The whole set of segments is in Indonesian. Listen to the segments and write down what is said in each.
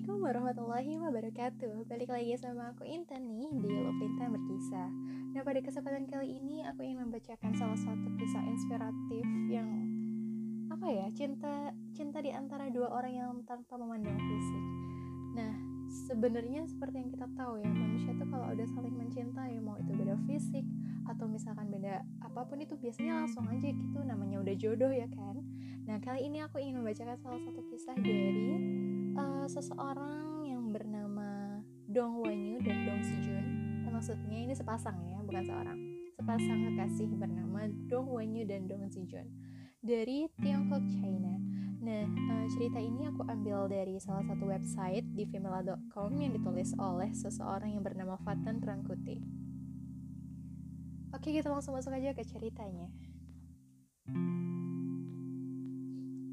Assalamualaikum warahmatullahi wabarakatuh. Balik lagi sama aku Intan nih di Lovinta Berkisah. Nah pada kesempatan kali ini aku ingin membacakan salah satu kisah inspiratif yang Apa ya, cinta cinta di antara dua orang yang tanpa memandang fisik. Nah sebenarnya seperti yang kita tahu ya Manusia tuh kalau udah saling mencintai mau itu beda fisik Atau misalkan beda apa pun itu biasanya langsung aja gitu namanya udah jodoh ya kan? Nah kali ini aku ingin membacakan salah satu kisah dari uh, seseorang yang bernama Dong Wanyu dan Dong Sijun. Nah, maksudnya ini sepasang ya, bukan seorang. Sepasang kekasih bernama Dong Wanyu dan Dong Sijun dari Tiongkok, China. Nah, uh, cerita ini aku ambil dari salah satu website di femela.com yang ditulis oleh seseorang yang bernama Fatan Rangkuti. Oke, kita langsung masuk aja ke ceritanya.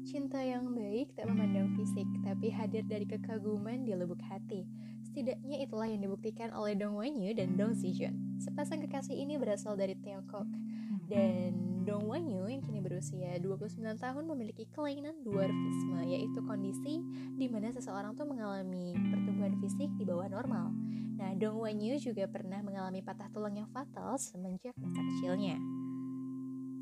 Cinta yang baik tak memandang fisik, tapi hadir dari kekaguman di lubuk hati. Setidaknya itulah yang dibuktikan oleh Dong Wanyu dan Dong Sijun. Sepasang kekasih ini berasal dari Tiongkok. Dan Dong Wanyu yang kini berusia 29 tahun memiliki kelainan dwarfisme, yaitu kondisi di mana seseorang tuh mengalami pertumbuhan fisik di bawah normal. Nah, Dong Wanyu juga pernah mengalami patah tulang yang fatal semenjak masa kecilnya.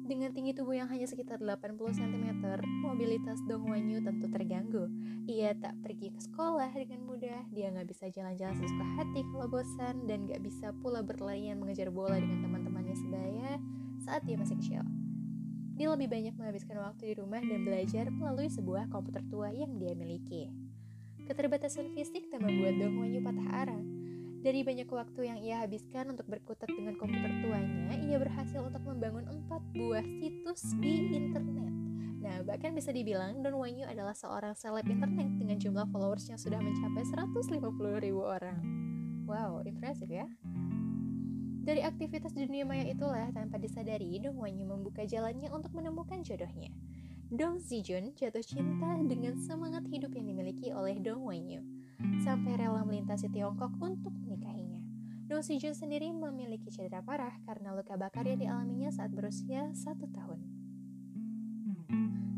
Dengan tinggi tubuh yang hanya sekitar 80 cm, mobilitas Dong Wanyu tentu terganggu. Ia tak pergi ke sekolah dengan mudah, dia nggak bisa jalan-jalan sesuka hati kalau bosan, dan nggak bisa pula berlarian mengejar bola dengan teman-temannya sebaya saat dia masih kecil. Dia lebih banyak menghabiskan waktu di rumah dan belajar melalui sebuah komputer tua yang dia miliki. Keterbatasan fisik tak membuat Dong Wanyu patah arang, dari banyak waktu yang ia habiskan untuk berkutat dengan komputer tuanya, ia berhasil untuk membangun empat buah situs di internet. Nah, bahkan bisa dibilang Don Wanyu adalah seorang seleb internet dengan jumlah followers yang sudah mencapai 150 ribu orang. Wow, impresif ya. Dari aktivitas di dunia maya itulah tanpa disadari Dong Wanyu membuka jalannya untuk menemukan jodohnya. Dong Zijun jatuh cinta dengan semangat hidup yang dimiliki oleh Dong Wanyu sampai rela melintasi Tiongkok untuk menikahinya. Dong Jun sendiri memiliki cedera parah karena luka bakar yang dialaminya saat berusia satu tahun.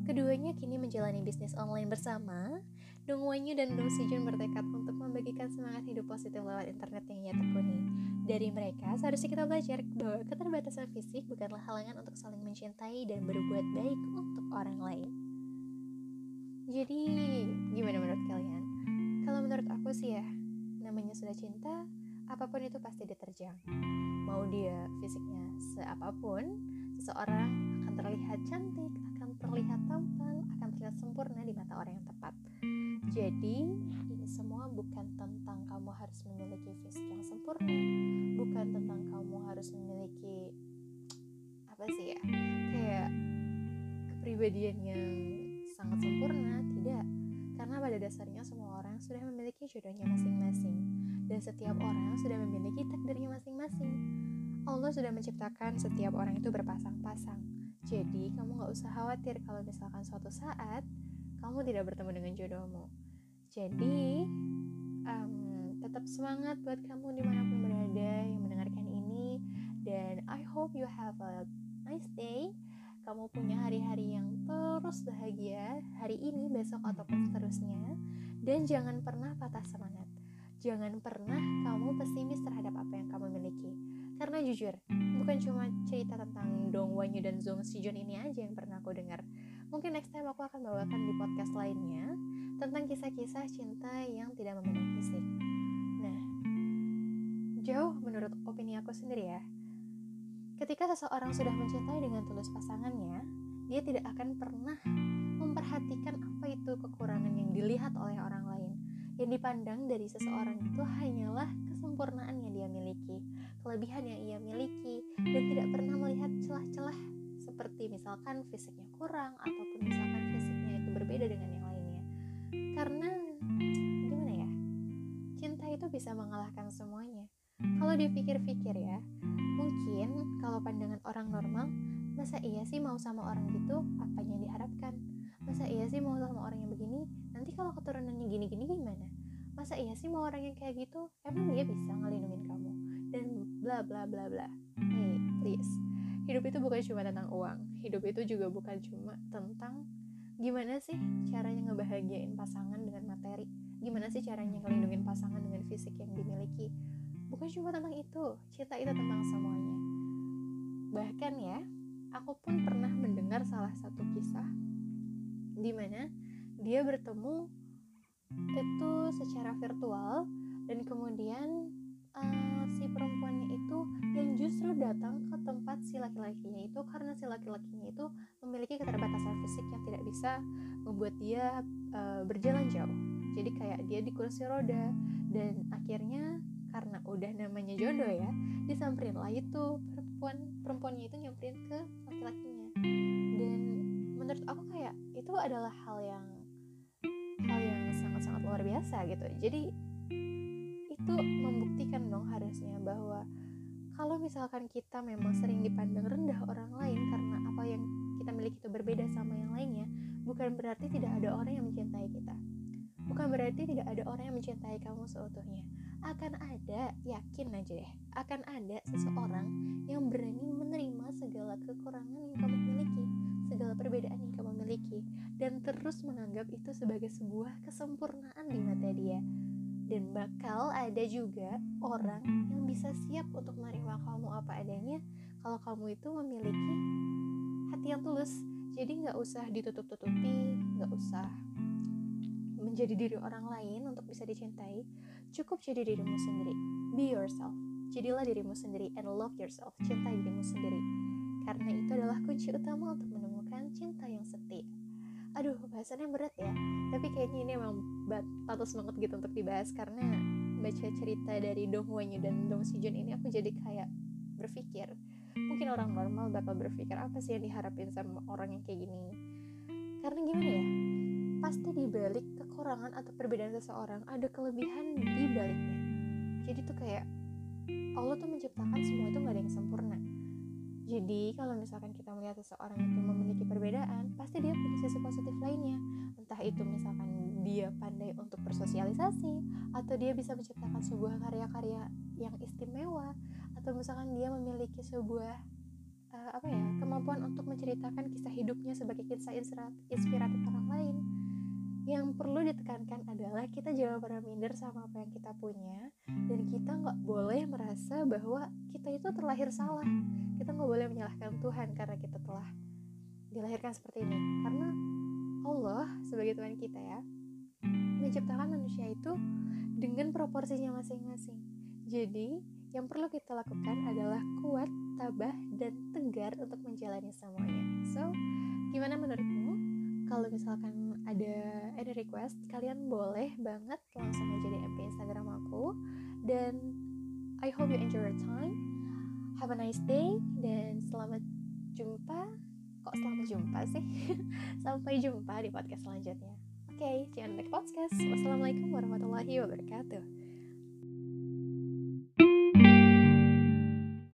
Keduanya kini menjalani bisnis online bersama. Dong Wanyu dan Dong Jun bertekad untuk membagikan semangat hidup positif lewat internet yang ia tekuni. Dari mereka, seharusnya kita belajar bahwa keterbatasan fisik bukanlah halangan untuk saling mencintai dan berbuat baik untuk orang lain. Jadi, gimana menurut kalian? Kalau menurut aku sih ya, namanya sudah cinta, apa pun itu pasti diterjang. Mau dia fisiknya seapapun, seseorang akan terlihat cantik, akan terlihat tampan, akan terlihat sempurna di mata orang yang tepat. Jadi, ini semua bukan tentang kamu harus memiliki fisik yang sempurna, bukan tentang kamu harus memiliki apa sih ya, kayak kepribadian yang sangat sempurna, tidak karena pada dasarnya semua sudah memiliki jodohnya masing-masing dan setiap orang sudah memiliki takdirnya masing-masing. Allah sudah menciptakan setiap orang itu berpasang-pasang. Jadi kamu gak usah khawatir kalau misalkan suatu saat kamu tidak bertemu dengan jodohmu. Jadi um, tetap semangat buat kamu di mana pun berada yang mendengarkan ini dan I hope you have a nice day kamu punya hari-hari yang terus bahagia hari ini, besok, ataupun seterusnya. Dan jangan pernah patah semangat. Jangan pernah kamu pesimis terhadap apa yang kamu miliki. Karena jujur, bukan cuma cerita tentang Dong Wanyu dan Zong Sijun ini aja yang pernah aku dengar. Mungkin next time aku akan bawakan di podcast lainnya tentang kisah-kisah cinta yang tidak memandang fisik. Nah, jauh menurut opini aku sendiri ya, Ketika seseorang sudah mencintai dengan tulus pasangannya, dia tidak akan pernah memperhatikan apa itu kekurangan yang dilihat oleh orang lain. Yang dipandang dari seseorang itu hanyalah kesempurnaan yang dia miliki, kelebihan yang ia miliki, dan tidak pernah melihat celah-celah seperti misalkan fisiknya kurang ataupun misalkan fisiknya itu berbeda dengan yang lainnya. Karena gimana ya? Cinta itu bisa mengalahkan semuanya. Kalau dipikir-pikir ya, mungkin kalau pandangan orang normal, masa iya sih mau sama orang gitu, apa yang diharapkan? Masa iya sih mau sama orang yang begini, nanti kalau keturunannya gini-gini gimana? Masa iya sih mau orang yang kayak gitu, emang dia bisa ngelindungin kamu? Dan bla bla bla bla. Hey, please. Hidup itu bukan cuma tentang uang. Hidup itu juga bukan cuma tentang gimana sih caranya ngebahagiain pasangan dengan materi gimana sih caranya ngelindungin pasangan dengan fisik yang dimiliki bukan cuma tentang itu cinta itu tentang semuanya bahkan ya aku pun pernah mendengar salah satu kisah di mana dia bertemu itu secara virtual dan kemudian uh, si perempuannya itu yang justru datang ke tempat si laki-lakinya itu karena si laki-lakinya itu memiliki keterbatasan fisik yang tidak bisa membuat dia uh, berjalan jauh. Jadi kayak dia di kursi roda dan akhirnya karena udah namanya jodoh ya disamperin lah itu perempuan perempuannya itu nyamperin ke laki-lakinya. Dan menurut aku kayak itu adalah hal yang hal yang sangat-sangat luar biasa gitu. Jadi itu membuktikan dong harusnya bahwa kalau misalkan kita memang sering dipandang rendah orang lain karena apa yang kita miliki itu berbeda sama yang lainnya bukan berarti tidak ada orang yang mencintai kita. Bukan berarti tidak ada orang yang mencintai kamu seutuhnya. Akan ada, yakin aja deh, akan ada seseorang yang berani menerima segala kekurangan yang kamu miliki, segala perbedaan yang kamu miliki, dan terus menganggap itu sebagai sebuah kesempurnaan di mata dia. Dan bakal ada juga orang yang bisa siap untuk menerima kamu apa adanya kalau kamu itu memiliki hati yang tulus. Jadi nggak usah ditutup-tutupi, nggak usah menjadi diri orang lain untuk bisa dicintai, cukup jadi dirimu sendiri. Be yourself. Jadilah dirimu sendiri and love yourself. Cintai dirimu sendiri. Karena itu adalah kunci utama untuk menemukan cinta yang setia. Aduh, bahasannya berat ya. Tapi kayaknya ini emang patut banget gitu untuk dibahas karena baca cerita dari Dong Wanyu dan Dong Si Jun ini aku jadi kayak berpikir mungkin orang normal bakal berpikir apa sih yang diharapin sama orang yang kayak gini karena gimana ya pasti di balik kekurangan atau perbedaan seseorang ada kelebihan di baliknya. Jadi tuh kayak Allah tuh menciptakan semua itu gak ada yang sempurna. Jadi kalau misalkan kita melihat seseorang itu memiliki perbedaan pasti dia punya sisi positif lainnya. Entah itu misalkan dia pandai untuk bersosialisasi atau dia bisa menciptakan sebuah karya-karya yang istimewa atau misalkan dia memiliki sebuah uh, apa ya kemampuan untuk menceritakan kisah hidupnya sebagai kisah inspiratif orang lain yang perlu ditekankan adalah kita jangan pernah minder sama apa yang kita punya dan kita nggak boleh merasa bahwa kita itu terlahir salah kita nggak boleh menyalahkan Tuhan karena kita telah dilahirkan seperti ini karena Allah sebagai Tuhan kita ya menciptakan manusia itu dengan proporsinya masing-masing jadi yang perlu kita lakukan adalah kuat, tabah, dan tegar untuk menjalani semuanya. So, gimana menurutmu? Kalau misalkan ada any request kalian boleh banget langsung aja DM ke Instagram aku. Dan I hope you enjoy your time. Have a nice day dan selamat jumpa. Kok selamat jumpa sih? Sampai jumpa di podcast selanjutnya. Oke okay, jangan next podcast. Wassalamualaikum warahmatullahi wabarakatuh